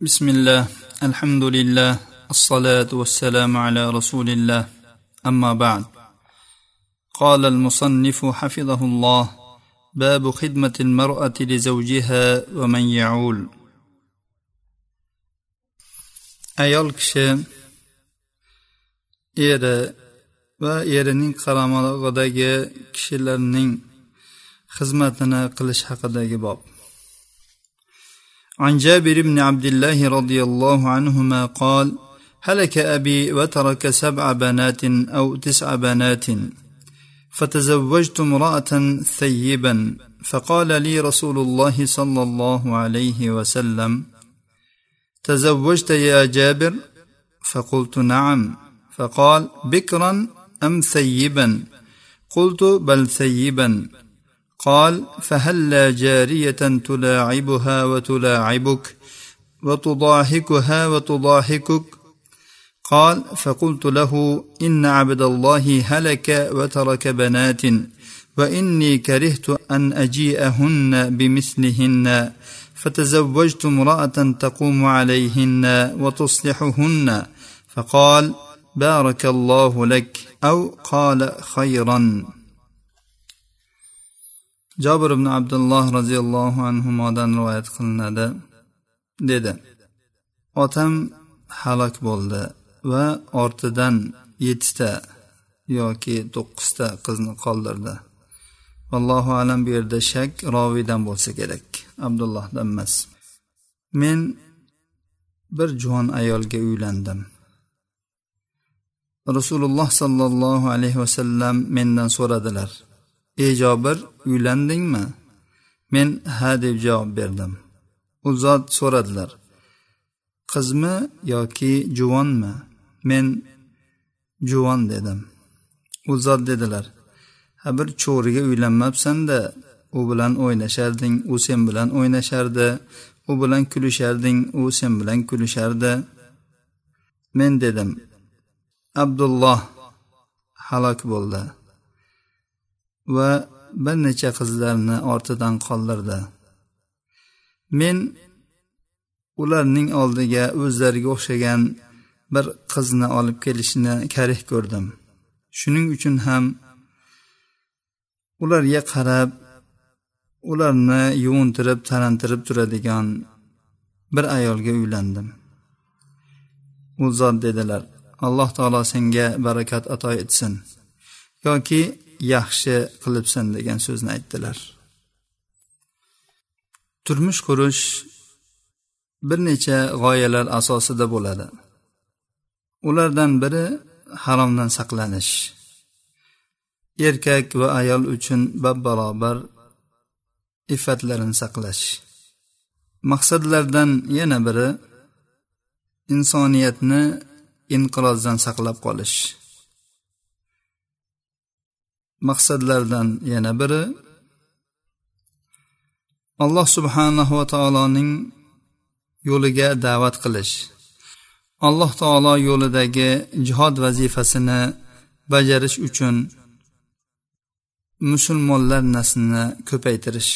بسم الله الحمد لله الصلاة والسلام على رسول الله أما بعد قال المصنف حفظه الله باب خدمة المرأة لزوجها ومن يعول ayol kishi eri va erining qaramog'idagi kishilarning xizmatini qilish haqidagi bob. عن جابر بن عبد الله رضي الله عنهما قال هلك أبي وترك سبع بنات أو تسع بنات فتزوجت امرأة ثيبا فقال لي رسول الله صلى الله عليه وسلم تزوجت يا جابر؟ فقلت نعم. فقال بكرا أم ثيبا؟ قلت بل ثيبا. قال فهلا جارية تلاعبها وتلاعبك وتضاحكها وتضاحكك؟ قال فقلت له إن عبد الله هلك وترك بنات وإني كرهت أن أجيئهن بمثلهن فتزوجت امرأة تقوم عليهن وتصلحهن فقال بارك الله لك أو قال خيرا. Jobir ibn abdulloh roziyallohu anhudan rivoyat qilinadi dedi. Otam halok bo'ldi va ortidan yettita yoki to'qqizta qizni qoldirdi. Allohu alam bu yerda shak roviydan bo'lsa kerak abdullohdan emas men bir juvon ayolga uylandim. Rasululloh sollallohu alayhi vasallam mendan so'radilar ey jobir uylandingmi? Men ha deb javob berdim. U zot so'radilar. Qizmi yoki juvonmi? Men juvon dedim. U zot dedilar. Ha bir cho'riga uylanmabsanda u bilan o'ynasharding u sen bilan o'ynashardi. U bilan kulisharding u sen bilan kulishardi. Men dedim abdulloh halok bo'ldi. Va bir necha qizlarni ortidan qoldirdi. Men ularning oldiga o'zlariga o'xshagan bir qizni olib kelishni karih ko'rdim. Shuning uchun ham ularga qarab ularni yuvintirib tarantirib turadigan bir ayolga uylandim. U zot dedilar alloh taolo senga barakat ato etsin. Yoki yaxshi qilibsan degan so'zni aytdilar. Turmush qurish bir necha g'oyalar asosida bo'ladi. Ulardan biri haromdan saqlanish. Erkak va ayol uchun bab barobar iffatlarini saqlash. Maqsadlardan yana biri insoniyatni inqirozdan saqlab qolish. Maqsadlardan yana biri alloh subhanahu va taoloning yo'liga da'vat qilish. Alloh taolo yo'lidagi jihod vazifasini bajarish uchun musulmonlar naslini ko'paytirish.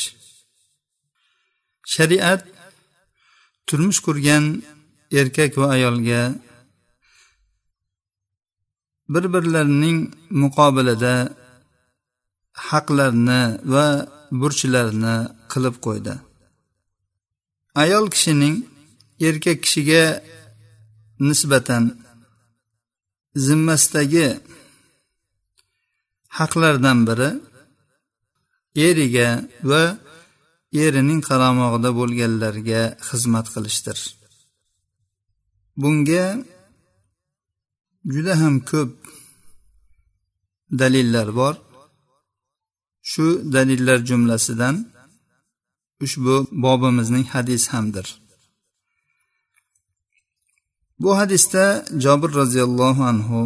Shariat turmush qurgan erkak va ayolga bir birlarining muqobilida haqlarni va burchlarini qilib qo'ydi. Ayol kishining erkak kishiga nisbatan zimmasidagi haqlardan biri eriga va erining qaramog'ida bo'lganlarga xizmat qilishdir. Bunga juda ham ko'p dalillar bor. Shu dalillar jumlasidan ushbu bobimizning hadis hamdir. Bu hadisda jobir roziyallohu anhu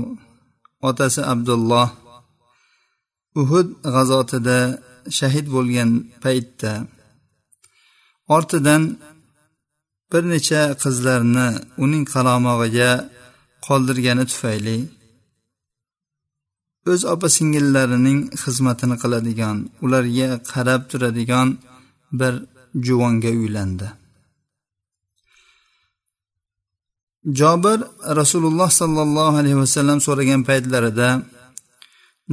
otasi abdulloh uhud g'azotida shahid bo'lgan paytda ortidan bir necha qizlarni uning qaramog'iga qoldirgani tufayli o'z opa singillarining xizmatini qiladigan ularga qarab turadigan bir juvonga uylandi. Jobir rasululloh sollallohu alayhi vasallam so'ragan paytlarida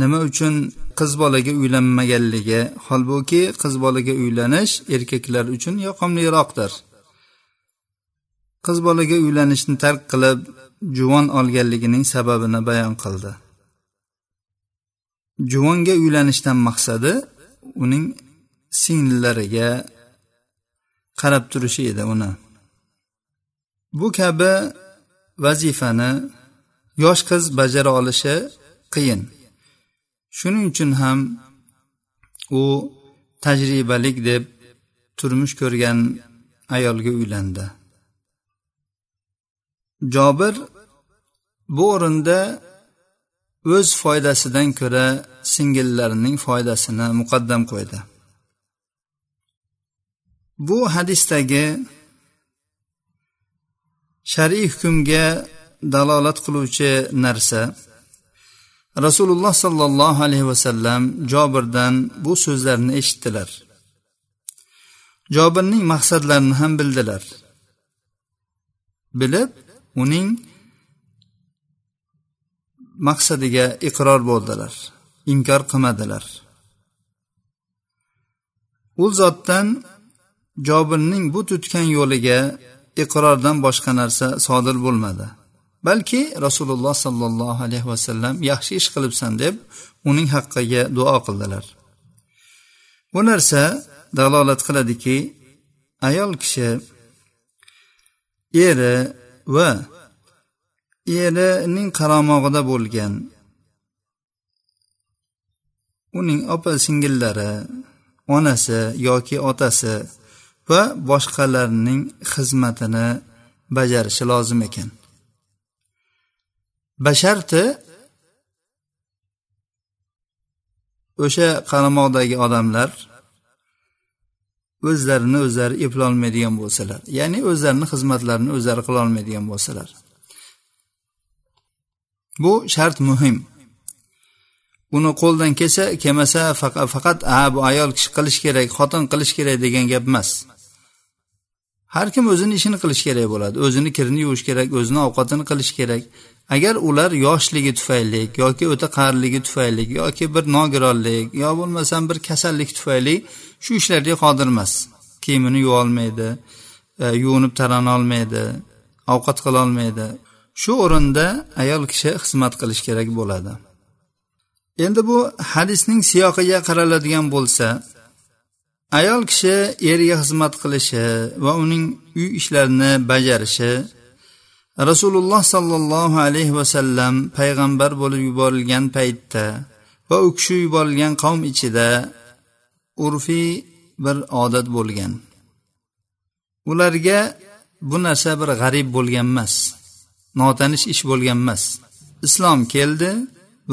nima uchun qiz bolaga uylanmaganligi? Holbuki qiz bolaga uylanish erkaklar uchun yoqimliroqdir. Qiz bolaga uylanishni tark qilib juvon olganligining sababini bayon qildi. Juvonga uylanishdan maqsadi uning singillariga qarab turishi edi uni. Bu kabi vazifani yosh qiz bajara olishi qiyin. Shuning uchun ham u tajribalik deb turmush ko'rgan ayolga uylandi. Jobir bu o'rinda o'z foydasidan ko'ra singillarining foydasini muqaddam qo'ydi. Bu hadisdagi shar'iy hukmga dalolat qiluvchi narsa. Rasululloh sollallohu alayhi vasallam jobirdan bu so'zlarni eshitdilar. Jobirning maqsadlarini ham bildilar. Bilib uning maqsadiga iqror bo'ldilar inkor qilmadilar. U zotdan jobirning bu tutgan yo'liga iqrordan boshqa narsa sodir bo'lmadi. Balki rasululloh sollallohu alayhi vasallam yaxshi ish qilibsan deb uning haqqiga duo qildilar. Bu narsa dalolat qiladiki ayol kishi eri va erining qaramog'ida bo'lgan. Uning opa singillari onasi yoki otasi va boshqalarning xizmatini bajarishi lozim ekan. Basharti o'sha qaramoqdagi odamlar o'zlarini o'zlari eplolmaydigan bo'lsalar ya'ni o'zlarini xizmatlarini o'zlari qilolmaydigan bo'lsalar. Bu shart muhim. Uni qo'ldan kelsa kelmasa faqat a bu ayol kishi qilish kerak xotin qilish kerak degan gap emas. Har kim o'zini ishini qilish kerak bo'ladi. O'zini kirini yuvish kerak o'zini ovqatini qilish kerak. Agar ular yoshligi tufayli yoki o'ta qariligi tufayli yoki bir nogironlik yo bo'lmasam bir kasallik tufayli shu ishlarga qodir emas. Kiyimini yuvolmaydi e, yuvinib taranolmaydi ovqat qilolmaydi shu o'rinda ayol kishi xizmat qilish kerak bo'ladi. Endi bu hadisning siyoqiga qaraladigan bo'lsa ayol kishi eriga xizmat qilishi va uning uy ishlarini bajarishi rasululloh sollallohu alayhi vasallam payg'ambar bo'lib yuborilgan paytda va u kishi yuborilgan qavm ichida urfiy bir odat bo'lgan. Ularga bu narsa bir g'arib bo'lgan emas. Notanish ish bo'lgan emas. Islom keldi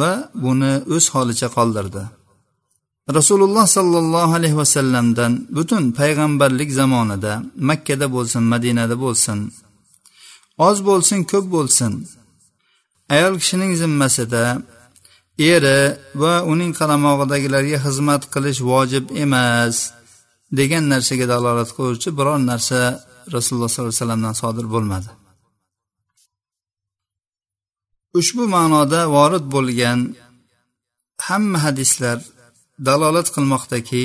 va buni o'z holicha qoldirdi. Rasululloh sollallohu alayhi vasallamdan butun payg'ambarlik zamonida makkada bo'lsin madinada bo'lsin oz bo'lsin ko'p bo'lsin ayol kishining zimmasida eri va uning qaramog'idagilarga xizmat qilish vojib emas degan narsaga dalolat qiluvchi biror narsa rasululloh sollallohu alayhi vasallamdan sodir bo'lmadi. Ushbu ma'noda vorid bo'lgan hamma hadislar dalolat qilmoqdaki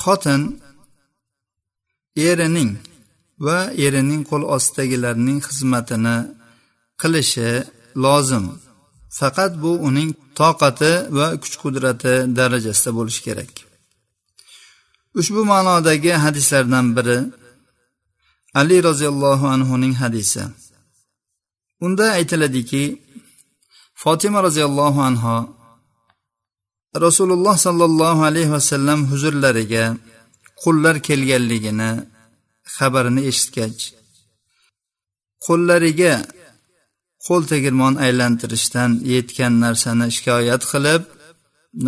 xotin erining va erining qo'l ostidagilarning xizmatini qilishi lozim. Faqat bu uning toqati va kuch qudrati darajasida bo'lishi kerak. Ushbu ma'nodagi hadislardan biri ali roziyallohu anhuning hadisi. Unda aytiladiki fotima roziyallohu anho rasululloh sollallohu alayhi vasallam huzurlariga qullar kelganligini xabarini eshitgach qo'llariga qo'l tegirmon aylantirishdan yetgan narsani shikoyat qilib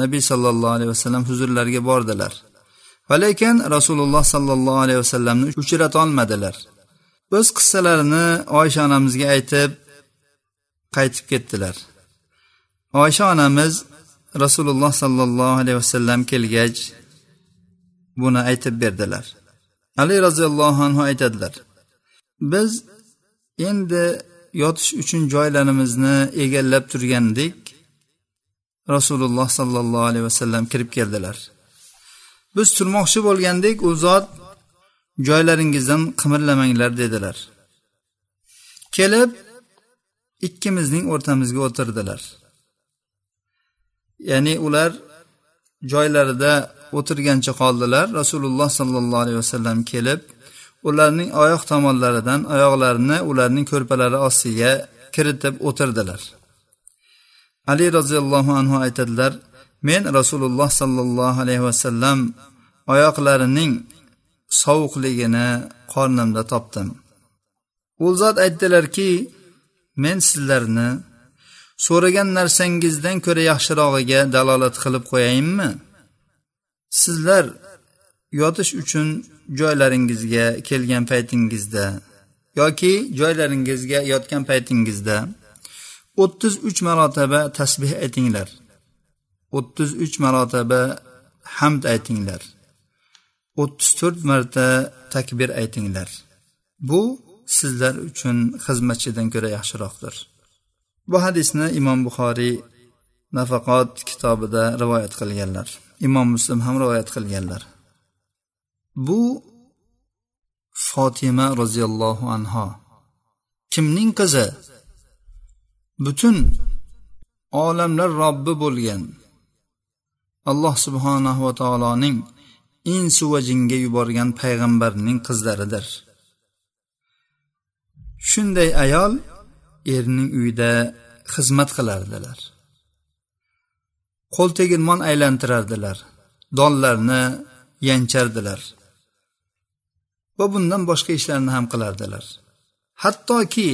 nabiy sollallohu alayhi vasallam huzurlariga bordilar. Va lekin rasululloh sollallohu alayhi vasallamni uchratolmadilar o'z qissalarini oysha onamizga aytib qaytib ketdilar. Oysha onamiz rasululloh sollallohu alayhi vasallam kelgach buni aytib berdilar. Ali roziyallohu anhu aytadilar biz endi yotish uchun joylarimizni egallab turgandik. Rasululloh sollallohu alayhi vasallam kirib keldilar. Biz turmoqchi bo'lgandik u zot joylaringizdan qimirlamanglar dedilar. Kelib ikkimizning o'rtamizga o'tirdilar. Ya'ni ular joylarida o'tirgancha qoldilar. Rasululloh sollallohu alayhi vasallam kelib ularning oyoq tomonlaridan oyoqlarini ularning ko'rpalari ostiga kiritib o'tirdilar. Ali roziyallohu anhu aytadilar men rasululloh sollallohu alayhi vasallam oyoqlarining sovuqligini qornimda topdim. U zot aytdilarki men sizlarni so'ragan narsangizdan ko'ra yaxshirog'iga dalolat qilib qo'yayinmi sizlar yotish uchun joylaringizga kelgan paytingizda yoki joylaringizga yotgan paytingizda o'ttiz uch marotaba tasbeh aytinglar. O'ttiz uch marotaba hamd aytinglar. O'ttiz to'rt marta takbir aytinglar. Bu sizlar uchun xizmatchidan ko'ra yaxshiroqdir. Bu hadisni imom buxoriy nafaqot kitobida rivoyat qilganlar imom muslim ham rivoyat qilganlar. Bu fotima roziyallohu anho kimning qizi? Butun olamlar robbi bo'lgan. Alloh subhanahu va taoloning insu va jinga yuborgan payg'ambarning qizlaridir. Shunday ayol erning uyida xizmat qilardilar. Qo'l tegirmon aylantirardilar. Donlarni yanchardilar. Va bundan boshqa ishlarni ham qilardilar. Hattoki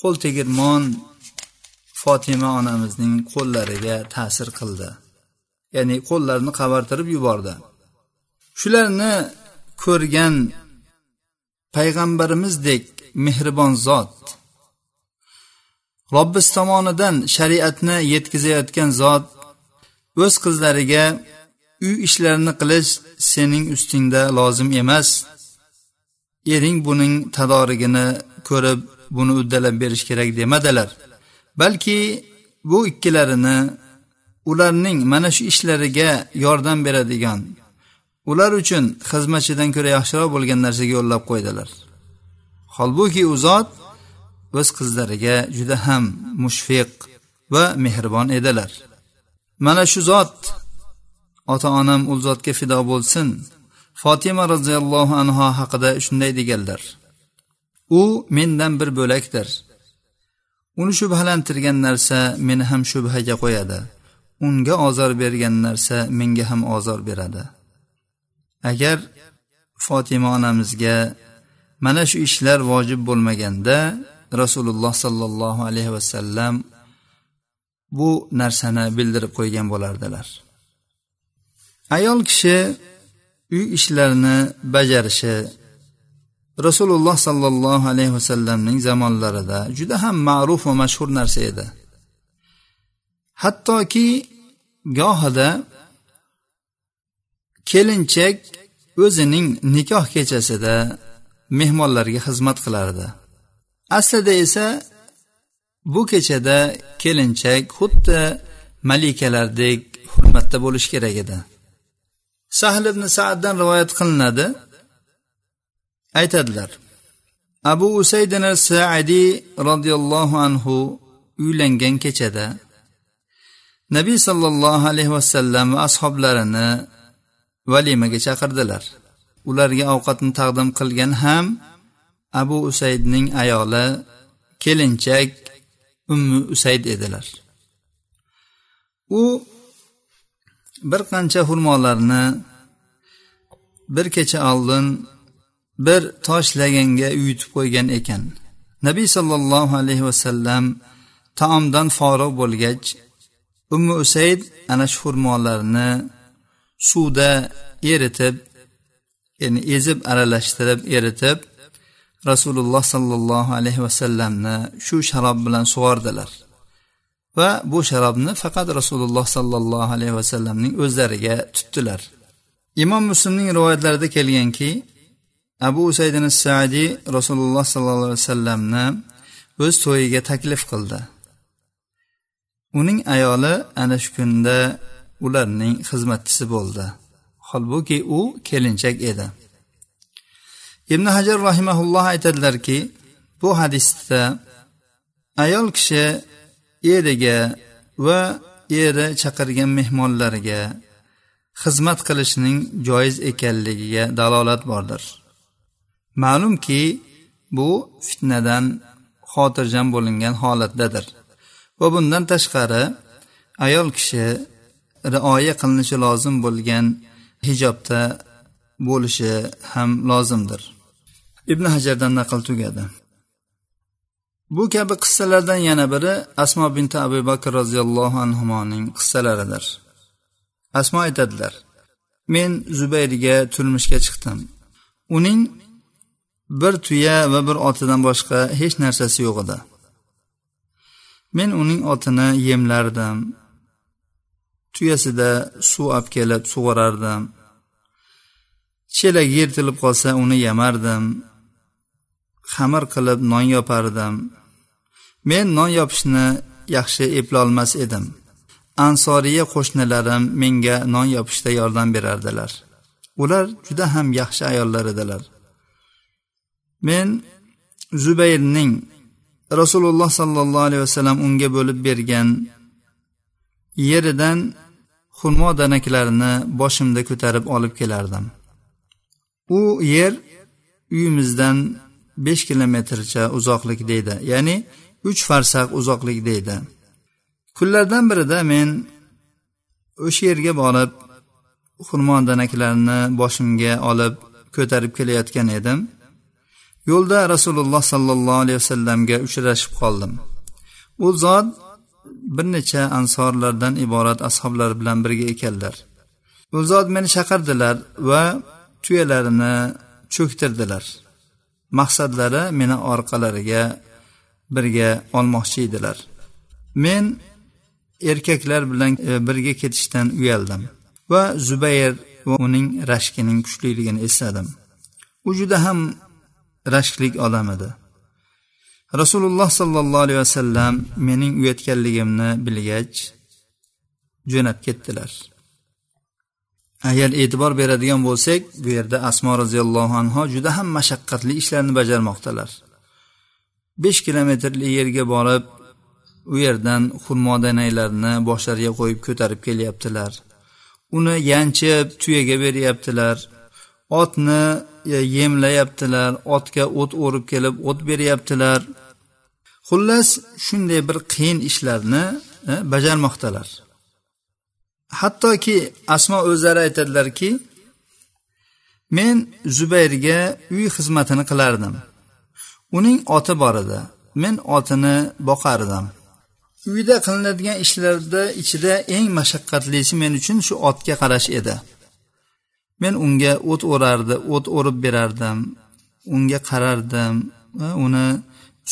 qo'l tegirmon fotima onamizning qo'llariga ta'sir qildi. Ya'ni qo'llarini qavartirib yubordi. Shularni ko'rgan payg'ambarimizdek mehribon zot. Robbis tomonidan shariatni yetkazayotgan zot o'z qizlariga uy ishlarini qilish sening ustingda lozim emas. Ering buning tadorigini ko'rib buni uddalab berish kerak demadilar. Balki bu ikkilarini ularning mana shu ishlariga yordam beradigan ular uchun xizmatchidan ko'ra yaxshiroq bo'lgan narsaga yo'llab qo'ydilar. Holbuki u zot o'z qizlariga juda ham mushfiq va mehribon edilar. Mana shu zot ota onam u zotga fido bo'lsin. Fotima roziyallohu anhu haqida shunday deganlar. U mendan bir bo'lakdir. Uni shubhalantirgan narsa meni ham shubhaga qo'yadi. Unga ozor bergan narsa menga ham ozor beradi. Agar fotima onamizga mana shu ishlar vojib bo'lmaganda rasululloh sollallohu alayhi vasallam bu narsani bildirib qo'ygan bo'lardilar. Ayol kishi uy ishlarini bajarishi rasululloh sollallohu alayhi vasallamning zamonlarida juda ham ma'ruf va mashhur narsa edi. Hattoki gohida kelinchak o'zining nikoh kechasida mehmonlarga xizmat qilardi. Aslida esa bu kechada kelinchak xuddi malikalardek hurmatda bo'lishi kerak edi. Sahl ibn saaddan rivoyat qilinadi. Aytadilar abu usaydin saadiy roziyallohu anhu uylangan kechada nabiy sollallohu alayhi vasallam va ashoblarini valimaga chaqirdilar. Ularga ovqatni taqdim qilgan ham abu usaydning ayoli kelinchak ummu usayd edilar. U bir qancha xurmolarni bir kecha oldin bir tosh laganga uyutib qo'ygan ekan. Nabiy sollallohu alayhi vasallam taomdan forig' bo'lgach ummu usayd ana shu xurmolarni suvda eritib ya'ni ezib aralashtirib eritib rasululloh sollallohu alayhi vasallamni shu sharob bilan sug'ordilar. Va bu sharobni faqat rasululloh sollallohu alayhi vasallamning o'zlariga tutdilar. Imom muslimning rivoyatlarida kelganki abu usaydin sadiy rasululloh sollallohu alayhi vasallamni o'z to'yiga taklif qildi. Uning ayoli ana shu kunda ularning xizmatchisi bo'ldi. Holbuki u kelinchak edi. Ibn hajar rahimaulloh aytadilarki bu hadisda ayol kishi eriga va eri chaqirgan mehmonlarga xizmat qilishning joiz ekanligiga dalolat bordir. Ma'lumki bu fitnadan xotirjam bo'lingan holatdadir. Va bundan tashqari ayol kishi rioya qilinishi lozim bo'lgan hijobda bo'lishi ham lozimdir. Ibn hajardan naql tugadi. Bu kabi qissalardan yana biri asmo binti abu bakr roziyallohu anhuning qissalaridir. Asmo aytadilar men zubayrga turmushga chiqdim. Uning bir tuya va bir otidan boshqa hech narsasi yo'q edi. Men uning otini yemlardim. Tuyasida suv olib kelib sug'orardim chelak yirtilib qolsa uni yamardim. Xamir qilib non yopardim. Men non yopishni yaxshi eplolmas edim. Ansoriya qo'shnilarim menga non yopishda yordam berardilar. Ular juda ham yaxshi ayollar edilar. Men zubayrning rasululloh sollallohu alayhi vasallam unga bo'lib bergan yeridan xurmo danaklarini boshimda ko'tarib olib kelardim. U yer uyimizdan besh kilometrcha uzoqlikda edi ya'ni uch farsaq uzoqlikda edi kunlardan birida men o'sha yerga borib xurmo danaklarini boshimga olib ko'tarib kelayotgan edim. Yo'lda rasululloh sollallohu alayhi vasallamga uchrashib qoldim. U zot bir necha ansorlardan iborat ashoblar bilan birga ekanlar. U zot meni chaqirdilar va tuyalarini cho'ktirdilar. Maqsadlari meni orqalariga birga olmoqchi edilar. Men erkaklar bilan e, birga ketishdan uyaldim va zubayr va uning rashkining kuchliligini esladim. U juda ham rashklik odam edi. Rasululloh sollallohu alayhi vasallam mening uyatganligimni bilgach jo'nab ketdilar. Agar e'tibor beradigan bo'lsak bu yerda asmo roziyallohu anhu juda ham mashaqqatli ishlarni bajarmoqdalar. Besh kilometrli yerga borib u yerdan xurmo danaylarni boshlariga qo'yib ko'tarib kelyaptilar. Uni yanchib tuyaga beryaptilar. Otni yemlayaptilar otga o't o'rib kelib o't beryaptilar. Xullas shunday bir qiyin ishlarni e, bajarmoqdalar. Hattoki asmo o'zlari aytadilarki men zubayrga uy xizmatini qilardim. Uning oti bor edi. Men otini boqardim. Uyda qilinadigan ishlarda ichida eng mashaqqatlisi men uchun shu otga qarash edi. Men unga o't o'rardi o't o'rib berardim unga qarardim va uni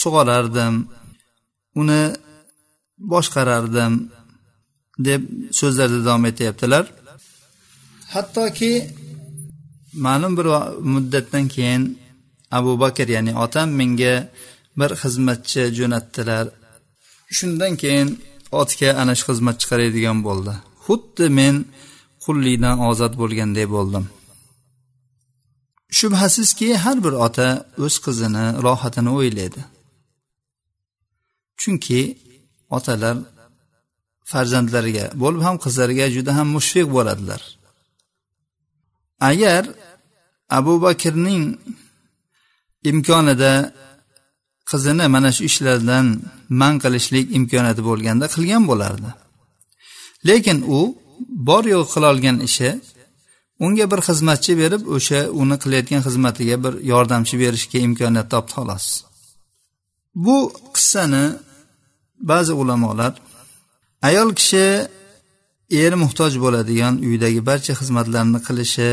sug'orardim uni boshqarardim deb so'zlarda davom etyaptilar. Hattoki ma'lum bir muddatdan keyin abu bakr ya'ni otam menga bir xizmatchi jo'natdilar. Shundan keyin otga ana shu xizmatchi qaraydigan bo'ldi. Xuddi men qullikdan ozod bo'lganday bo'ldim. Shubhasizki har bir ota o'z qizini rohatini o'ylaydi. Chunki otalar farzandlariga bo'lib ham qizlariga juda ham mushfiq bo'ladilar. Agar abu bakrning imkonida qizini mana shu ishlardan man qilishlik imkoniyati bo'lganda qilgan bo'lardi. Lekin u bor yo'q qilolgan ishi unga bir xizmatchi berib o'sha uni qilayotgan xizmatiga bir yordamchi berishga imkoniyat topdi xolos. Bu qissani ba'zi ulamolar ayol kishi eri muhtoj bo'ladigan uydagi barcha xizmatlarni qilishi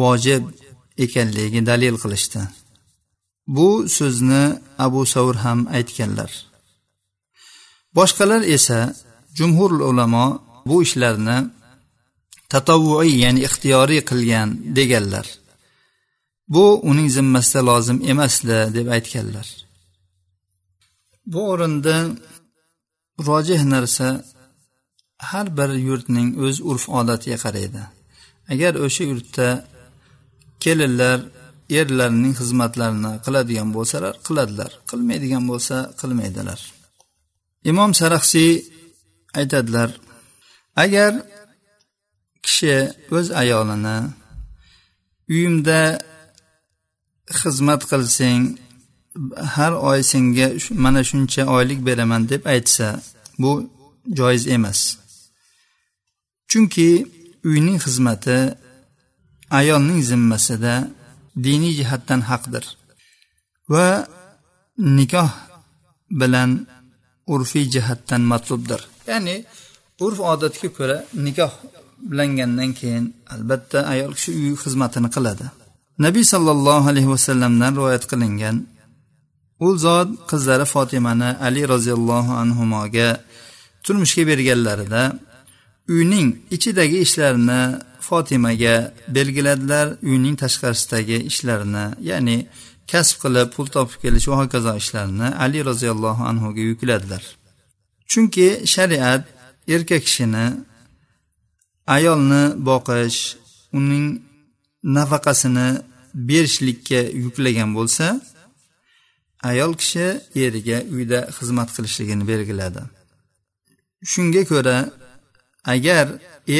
vojib ekanligiga dalil qilishdi. Bu so'zni abu savr ham aytganlar. Boshqalar esa jumhur ulamo bu ishlarni tatavvuiy ya'ni ixtiyoriy qilgan deganlar. Bu uning zimmasida lozim emasdi deb aytganlar. Bu o'rinda rojih narsa har bir yurtning o'z urf odatiga qaraydi. Agar o'sha yurtda kelinlar erlarining xizmatlarini qiladigan bo'lsalar qiladilar. Qilmaydigan bo'lsa qilmaydilar. Imom saraxsiy aytadilar agar kishi o'z ayolini uyimda xizmat qilsang har oy senga mana shuncha oylik beraman deb aytsa bu joiz emas. Chunki uyning xizmati ayolning zimmasida diniy jihatdan haqdir. Va nikoh bilan urfiy jihatdan matlubdir. Ya'ni urf odatga ko'ra nikoh bilangandan keyin albatta ayol kishi uy xizmatini qiladi. Nabiy sollallohu alayhi vasallamdan rivoyat qilingan u zot qizlari fotimani ali roziyallohu anhuga turmushga berganlarida uyning ichidagi ishlarini fotimaga belgiladilar uyning tashqarisidagi ishlarini ya'ni kasb qilib pul topib kelish va hokazo ishlarini ali roziyallohu anhuga yukladilar. Chunki shariat erkak kishini ayolni boqish uning nafaqasini berishlikka yuklagan bo'lsa ayol kishi eriga uyda xizmat qilishligini belgiladi. Shunga ko'ra agar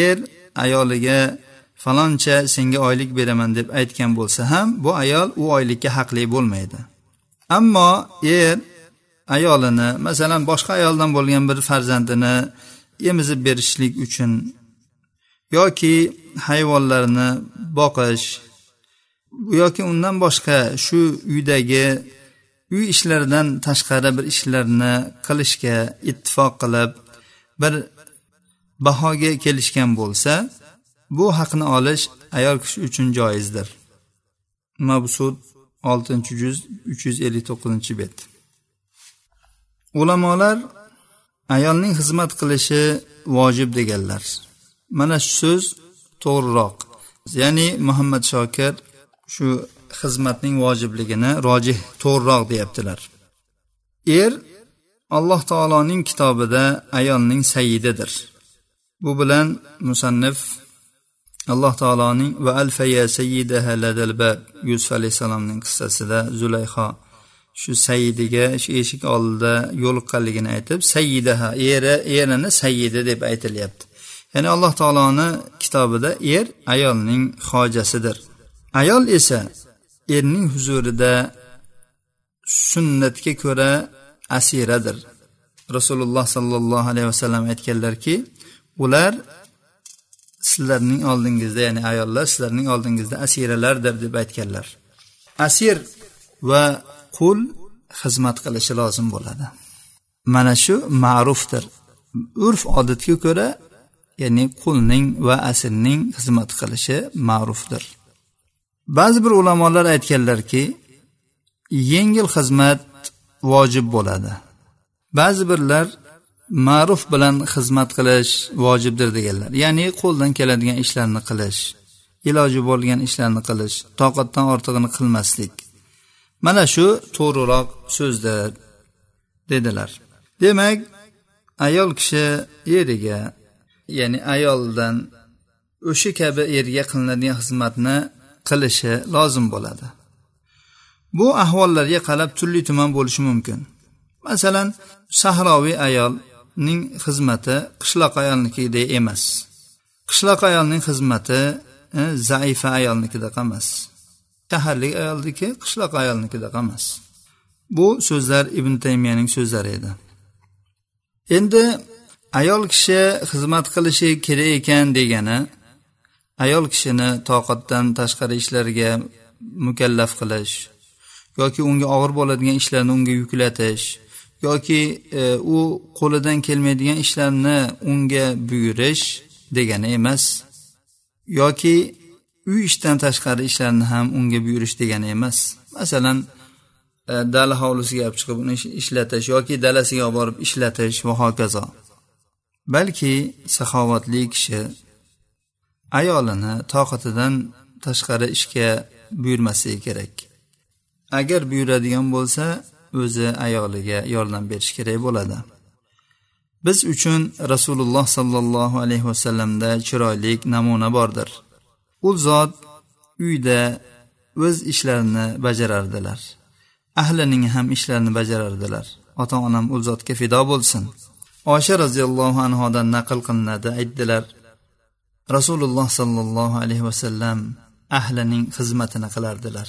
er ayoliga faloncha senga oylik beraman deb aytgan bo'lsa ham bu ayol u oylikka haqli bo'lmaydi. Ammo er ayolini masalan boshqa ayoldan bo'lgan bir farzandini emizib berishlik uchun yoki hayvonlarni boqish yoki undan boshqa shu uydagi uy ishlaridan tashqari bir ishlarni qilishga ittifoq qilib bir bahoga kelishgan bo'lsa bu haqni olish ayol kishi uchun joizdir. Mabsud oltinchi juz uch yuz ellik to'qqizinchi bet. Ulamolar ayolning xizmat qilishi vojib deganlar. Mana shu so'z to'g'riroq. Ya'ni muhammad shokir shu xizmatning vojibligini rojih to'g'riroq deyaptilar. Er alloh taoloning kitobida ayolning sayyididir. Bu bilan musannif alloh taoloning va alfaya sayyidaha ladalba yusuf alayhissalomning qissasida zulayho shu sayidiga shu eshik oldida yo'liqqanligini aytib sayyidaha eri erini sayyidi deb aytilyapti. Ya'ni alloh taoloni kitobida er ayolning hojasidir ayol esa erning huzurida sunnatga ko'ra asiradir. Rasululloh sollallohu alayhi vasallam aytganlarki ular sizlarning oldingizda ya'ni ayollar sizlarning oldingizda asiralardir deb aytganlar. Asir va qul xizmat qilishi lozim bo'ladi. Mana shu ma'rufdir. Urf odatga ko'ra ya'ni qulning va aslning xizmat qilishi ma'rufdir. Ba'zi bir ulamolar aytganlarki yengil xizmat vojib bo'ladi. Ba'zi birlar ma'ruf bilan xizmat qilish vojibdir deganlar. Ya'ni qo'ldan keladigan ishlarni qilish iloji bo'lgan ishlarni qilish toqatdan ortig'ini qilmaslik. Mana shu to'g'riroq so'zdir dedilar. Demak ayol kishi eriga ya'ni ayoldan o'sha kabi erga qilinadigan xizmatni qilishi lozim bo'ladi. Bu ahvollarga qarab turli tuman bo'lishi mumkin. Masalan sahroviy ayolning xizmati qishloq ayolnikidek emas. Qishloq ayolning xizmati e, zaifa ayolnikidek emas shaharlik ayolniki qishloq ayolnikidaqa emas bu so'zlar ibn taymiyaning so'zlari edi. Endi ayol kishi xizmat qilishi kerak ekan degani ayol kishini toqatdan tashqari ishlarga mukallaf qilish yoki unga og'ir bo'ladigan ishlarni unga yuklatish yoki e, u qo'lidan kelmaydigan ishlarni unga buyurish degani emas. Yoki uy ishdan tashqari ishlarni ham unga buyurish degani emas. Masalan e, dala hovlisiga olib chiqib uni ishlatish yoki dalasiga olib borib ishlatish va hokazo. Balki saxovatli kishi ayolini toqatidan tashqari ishga buyurmasligi kerak. Agar buyuradigan bo'lsa o'zi ayoliga yordam berish kerak bo'ladi. Biz uchun rasululloh sollallohu alayhi vasallamda chiroyli namuna bordir. U zot uyda o'z ishlarini bajarardilar. Ahlining ham ishlarini bajarardilar. Ota onam u zotga fido bo'lsin. Osha roziyallohu anhudan naql qilinadi aytdilar. Rasululloh sollallohu alayhi vasallam ahlining xizmatini qilardilar.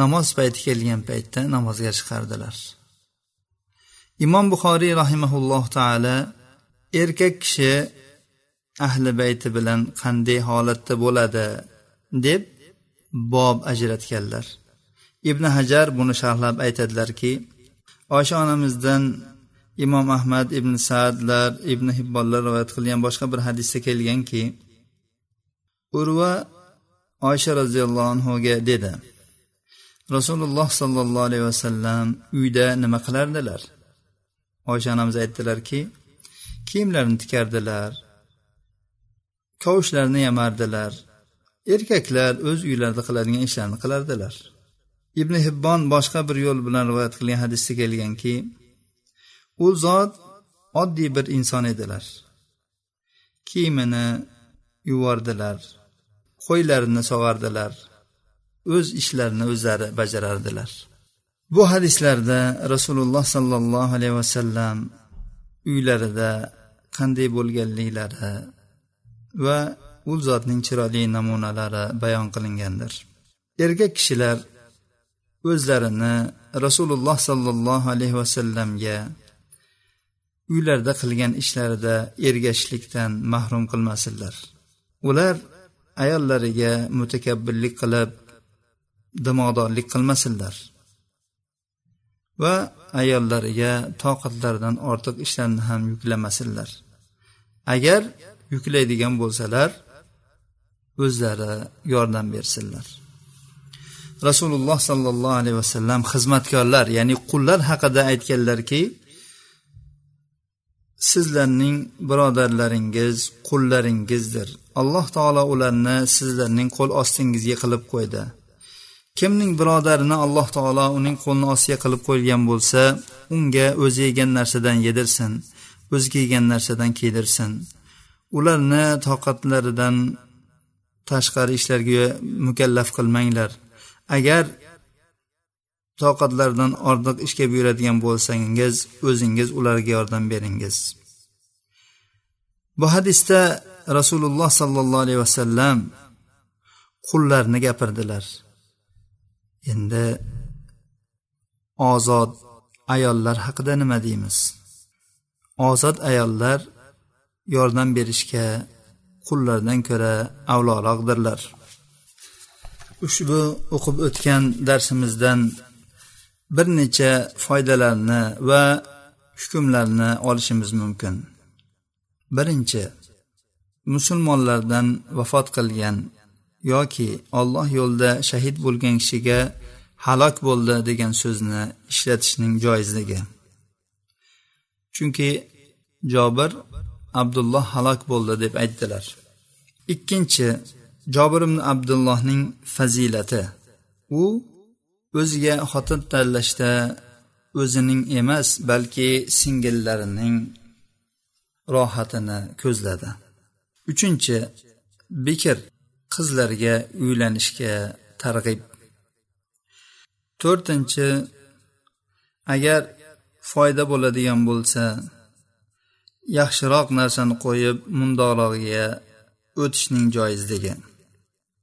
Namoz payti kelgan paytda namozga chiqardilar. Imom buxoriy rahimaulloh taala erkak kishi ahli bayti bilan qanday holatda bo'ladi deb bob ajratganlar. Ibn hajar buni sharhlab aytadilarki osha onamizdan imom ahmad ibn saadlar ibn hibbonlar rivoyat qilgan boshqa bir hadisda kelganki urva oysha roziyallohu anhuga dedi rasululloh sollallohu alayhi vasallam uyda nima qilardilar? Oysha onamiz aytdilarki kiyimlarini tikardilar kavushlarni yamardilar. Erkaklar o'z uylarida qiladigan ishlarni qilardilar. Ibn hibbon boshqa bir yo'l bilan rivoyat qilgan hadisda kelganki u zot oddiy bir inson edilar. Kiyimini yuvardilar qo'ylarini sog'ardilar o'z ishlarini o'zlari bajarardilar. Bu hadislarda rasululloh sollallohu alayhi vasallam uylarida qanday bo'lganliklari va u zotning chiroyli namunalari bayon qilingandir. Erkak kishilar o'zlarini rasululloh sollallohu alayhi vasallamga uylarida qilgan ishlarida ergashishlikdan mahrum qilmasinlar. Ular ayollariga mutakabbirlik qilib dimog'dorlik qilmasinlar va ayollariga toqatlaridan ortiq ishlarni ham yuklamasinlar. Agar yuklaydigan bo'lsalar o'zlari yordam bersinlar. Rasululloh sollallohu alayhi vasallam xizmatkorlar ya'ni qullar haqida aytganlarki sizlarning birodarlaringiz qullaringizdir. Alloh taolo ularni sizlarning qo'l ostingizga qilib qo'ydi. Kimning birodarini alloh taolo uning qo'lini ostiga qilib qo'ygan bo'lsa unga o'zi yegan narsadan yedirsin o'zi kiygan narsadan kiydirsin ularni toqatlaridan tashqari ishlarga mukallaf qilmanglar. Agar toqatlaridan ortiq ishga buyuradigan bo'lsangiz o'zingiz ularga yordam beringiz. Bu hadisda rasululloh sollallohu alayhi vasallam qullarni gapirdilar. Endi ozod ayollar haqida nima deymiz? Ozod ayollar yordam berishga qullardan ko'ra avloroqdirlar. Ushbu o'qib o'tgan darsimizdan bir necha foydalarni va hukmlarni olishimiz mumkin. Birinchi musulmonlardan vafot qilgan yoki olloh yo'lida shahid bo'lgan kishiga halok bo'ldi degan so'zni ishlatishning joizligi. Chunki jobir abdulloh halok bo'ldi deb aytdilar. Ikkinchi jobir ibn abdullohning fazilati. U o'ziga xotin tanlashda o'zining emas balki singillarining rohatini ko'zladi. Uchinchi bekir qizlarga uylanishga targ'ib. To'rtinchi agar foyda bo'ladigan bo'lsa yaxshiroq narsani qo'yib mundoqrog'iga o'tishning joizligi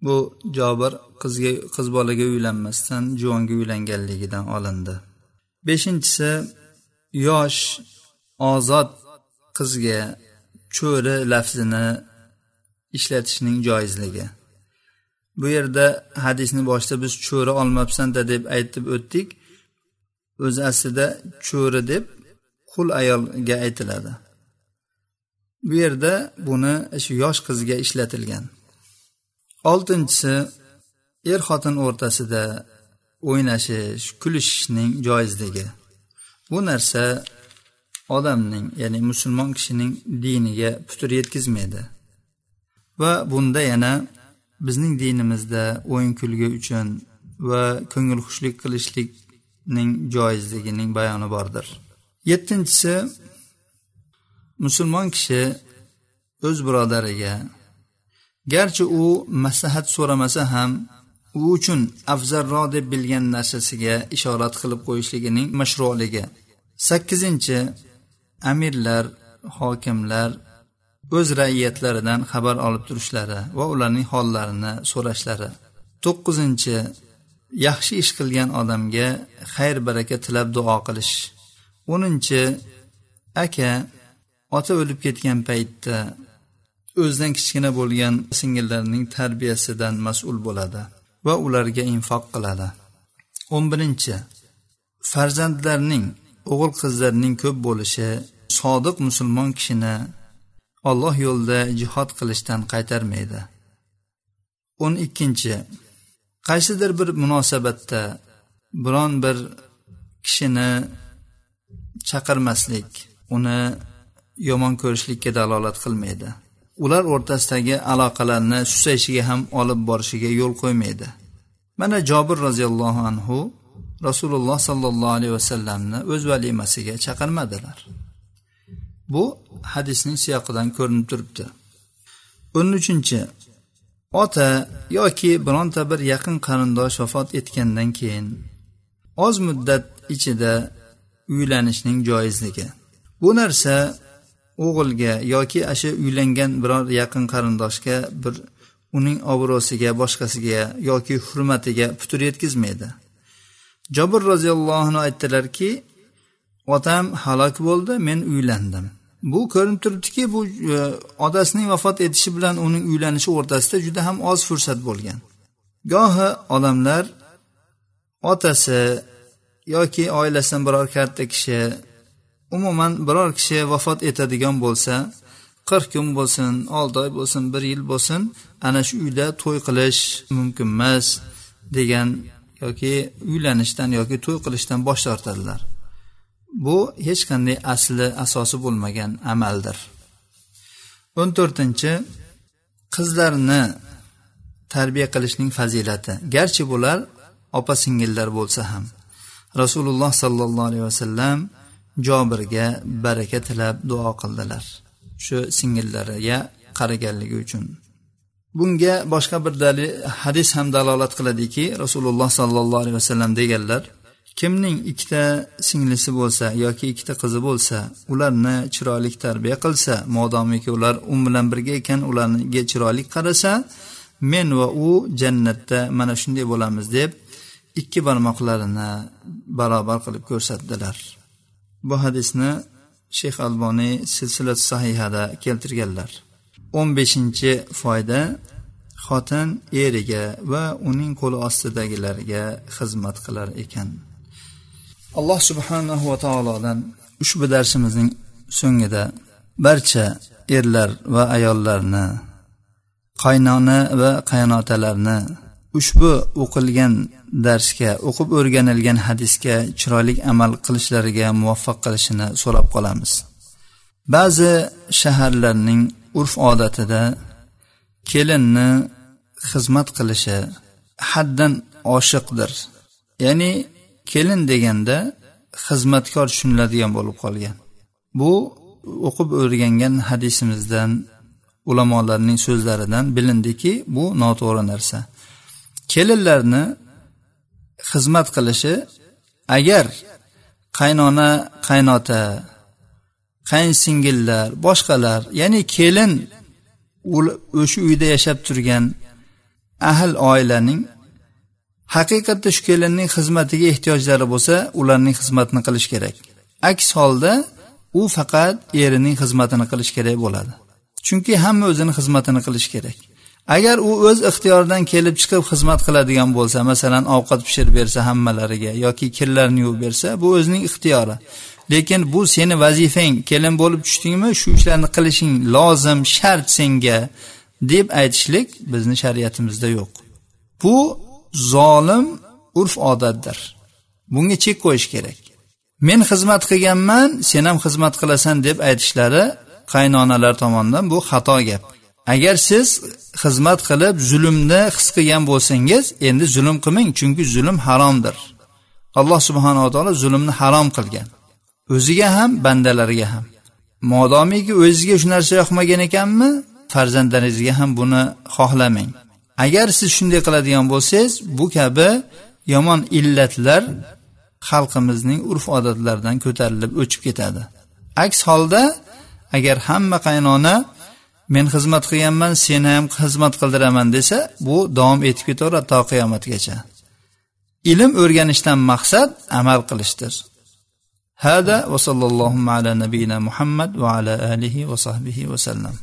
bu jobir qizga qiz bolaga uylanmasdan juvonga uylanganligidan olindi. Beshinchisi yosh ozod qizga cho'ri lafzini ishlatishning joizligi. Bu yerda hadisni boshida biz cho'ri olmabsanda deb aytib o'tdik. O'zi aslida cho'ri deb qul ayolga aytiladi. Bu yerda buni shu yosh qizga ishlatilgan. Oltinchisi er xotin o'rtasida o'ynashish kulishishning joizligi bu narsa odamning ya'ni musulmon kishining diniga putur yetkazmaydi. Va bunda yana bizning dinimizda o'yin kulgi uchun va ko'ngilxushlik qilishlikning joizligining bayoni bordir. Yettinchisi musulmon kishi o'z birodariga garchi u maslahat so'ramasa ham u uchun afzalroq deb bilgan narsasiga ishorat qilib qo'yishligining mashroligi sakkizinchi amirlar hokimlar o'z raiyatlaridan xabar olib turishlari va ularning hollarini so'rashlari. To'qqizinchi yaxshi ish qilgan odamga xayr baraka tilab duo qilish. O'ninchi aka ota o'lib ketgan paytda o'zidan kichkina bo'lgan singillarining tarbiyasidan mas'ul bo'ladi va ularga infoq qiladi. O'n birinchi farzandlarning o'g'il qizlarning ko'p bo'lishi sodiq musulmon kishini olloh yo'lida jihod qilishdan qaytarmaydi. O'n ikkinchi qaysidir bir munosabatda biron bir kishini chaqirmaslik uni yomon ko'rishlikka dalolat qilmaydi. Ular o'rtasidagi aloqalarni susayishiga ham olib borishiga yo'l qo'ymaydi. Mana jobir roziyallohu anhu rasululloh sollallohu alayhi vasallamni o'z valimasiga chaqirmadilar. Bu hadisning siyoqidan ko'rinib turibdi. O'n uchinchi ota yoki bironta bir yaqin qarindosh vafot etgandan keyin oz muddat ichida uylanishning joizligi. Bu narsa o'g'ilga yoki ana uylangan biror yaqin qarindoshga bir uning obro'siga boshqasiga yoki hurmatiga putur yetkazmaydi. Jobir roziyallohu anhu aytdilarki otam halok bo'ldi men uylandim. Bu ko'rinib turibdiki bu e, otasining vafot etishi bilan uning uylanishi o'rtasida juda ham oz fursat bo'lgan. Gohi odamlar otasi yoki oilasidan biror katta kishi umuman biror kishi vafot etadigan bo'lsa qirq kun bo'lsin olti oy bo'lsin bir yil bo'lsin ana shu uyda to'y qilish mumkin emas degan yoki uylanishdan yoki to'y qilishdan bosh tortadilar. Bu hech qanday asli asosi bo'lmagan amaldir. O'n to'rtinchi qizlarni tarbiya qilishning fazilati. Garchi bular opa singillar bo'lsa ham. Rasululloh sollallohu alayhi vasallam jobirga baraka tilab duo qildilar. Shu singillariga qaraganligi uchun. Bunga boshqa bir dalil hadis ham dalolat qiladiki rasululloh sollallohu alayhi vasallam deganlar kimning ikkita singlisi bo'lsa yoki ikkita qizi bo'lsa ularni chiroyli tarbiya qilsa modomiki ular u bilan birga ekan ularga chiroyli qarasa men va u jannatda mana shunday bo'lamiz deb ikki barmoqlarini barobar qilib ko'rsatdilar. Bu hadisni shayx alboniy silsilat sahihada keltirganlar. O'n beshinchi foyda xotin eriga va uning qo'li ostidagilarga xizmat qilar ekan. Alloh subhanahu va taolodan ushbu darsimizning so'ngida barcha erlar va ayollarni qaynona va qaynotalarni ushbu o'qilgan darsga o'qib o'rganilgan hadisga chiroyli amal qilishlariga muvaffaq qilishini so'rab qolamiz. Ba'zi shaharlarning urf odatida kelinni xizmat qilishi haddan oshiqdir. Ya'ni kelin deganda xizmatkor tushuniladigan bo'lib qolgan. Bu o'qib o'rgangan hadisimizdan ulamolarning so'zlaridan bilindiki bu noto'g'ri narsa. Kelinlarni xizmat qilishi agar qaynona qaynota qaynsingillar boshqalar ya'ni kelin o'sha uyda yashab turgan ahl oilaning haqiqatda shu kelinning xizmatiga ehtiyojlari bo'lsa ularning xizmatini qilish kerak. Aks holda u faqat erining xizmatini qilish kerak bo'ladi. Chunki hamma o'zini xizmatini qilishi kerak. Agar u o'z ixtiyoridan kelib chiqib xizmat qiladigan bo'lsa masalan ovqat pishirib bersa hammalariga yoki kirlarni yuvib bersa bu o'zining ixtiyori. Lekin bu seni vazifang kelin bo'lib tushdingmi shu ishlarni qilishing lozim shart senga deb aytishlik bizni shariatimizda yo'q. Bu zolim urf odatdir. Bunga chek qo'yish kerak. Men xizmat qilganman sen ham xizmat qilasan deb aytishlari qaynonalar tomonidan bu xato gap. Agar siz xizmat qilib zulmni his qilgan bo'lsangiz endi zulm qilmang chunki zulm haromdir. Alloh subhanava taolo zulmni harom qilgan. O'ziga ham bandalariga ham. Modomiki o'zizga shu narsa yoqmagan ekanmi farzandlaringizga ham buni xohlamang. Agar siz shunday qiladigan bo'lsangiz bu kabi yomon illatlar xalqimizning urf odatlaridan ko'tarilib o'chib ketadi. Aks holda agar hamma qaynona men xizmat qilganman seni ham xizmat qildiraman desa bu davom etib ketaveradi to qiyomatgacha. Ilm o'rganishdan maqsad amal qilishdir. Hada va sallallohu ala nabiyina muhammad va ala alihi va sahbihi vasallam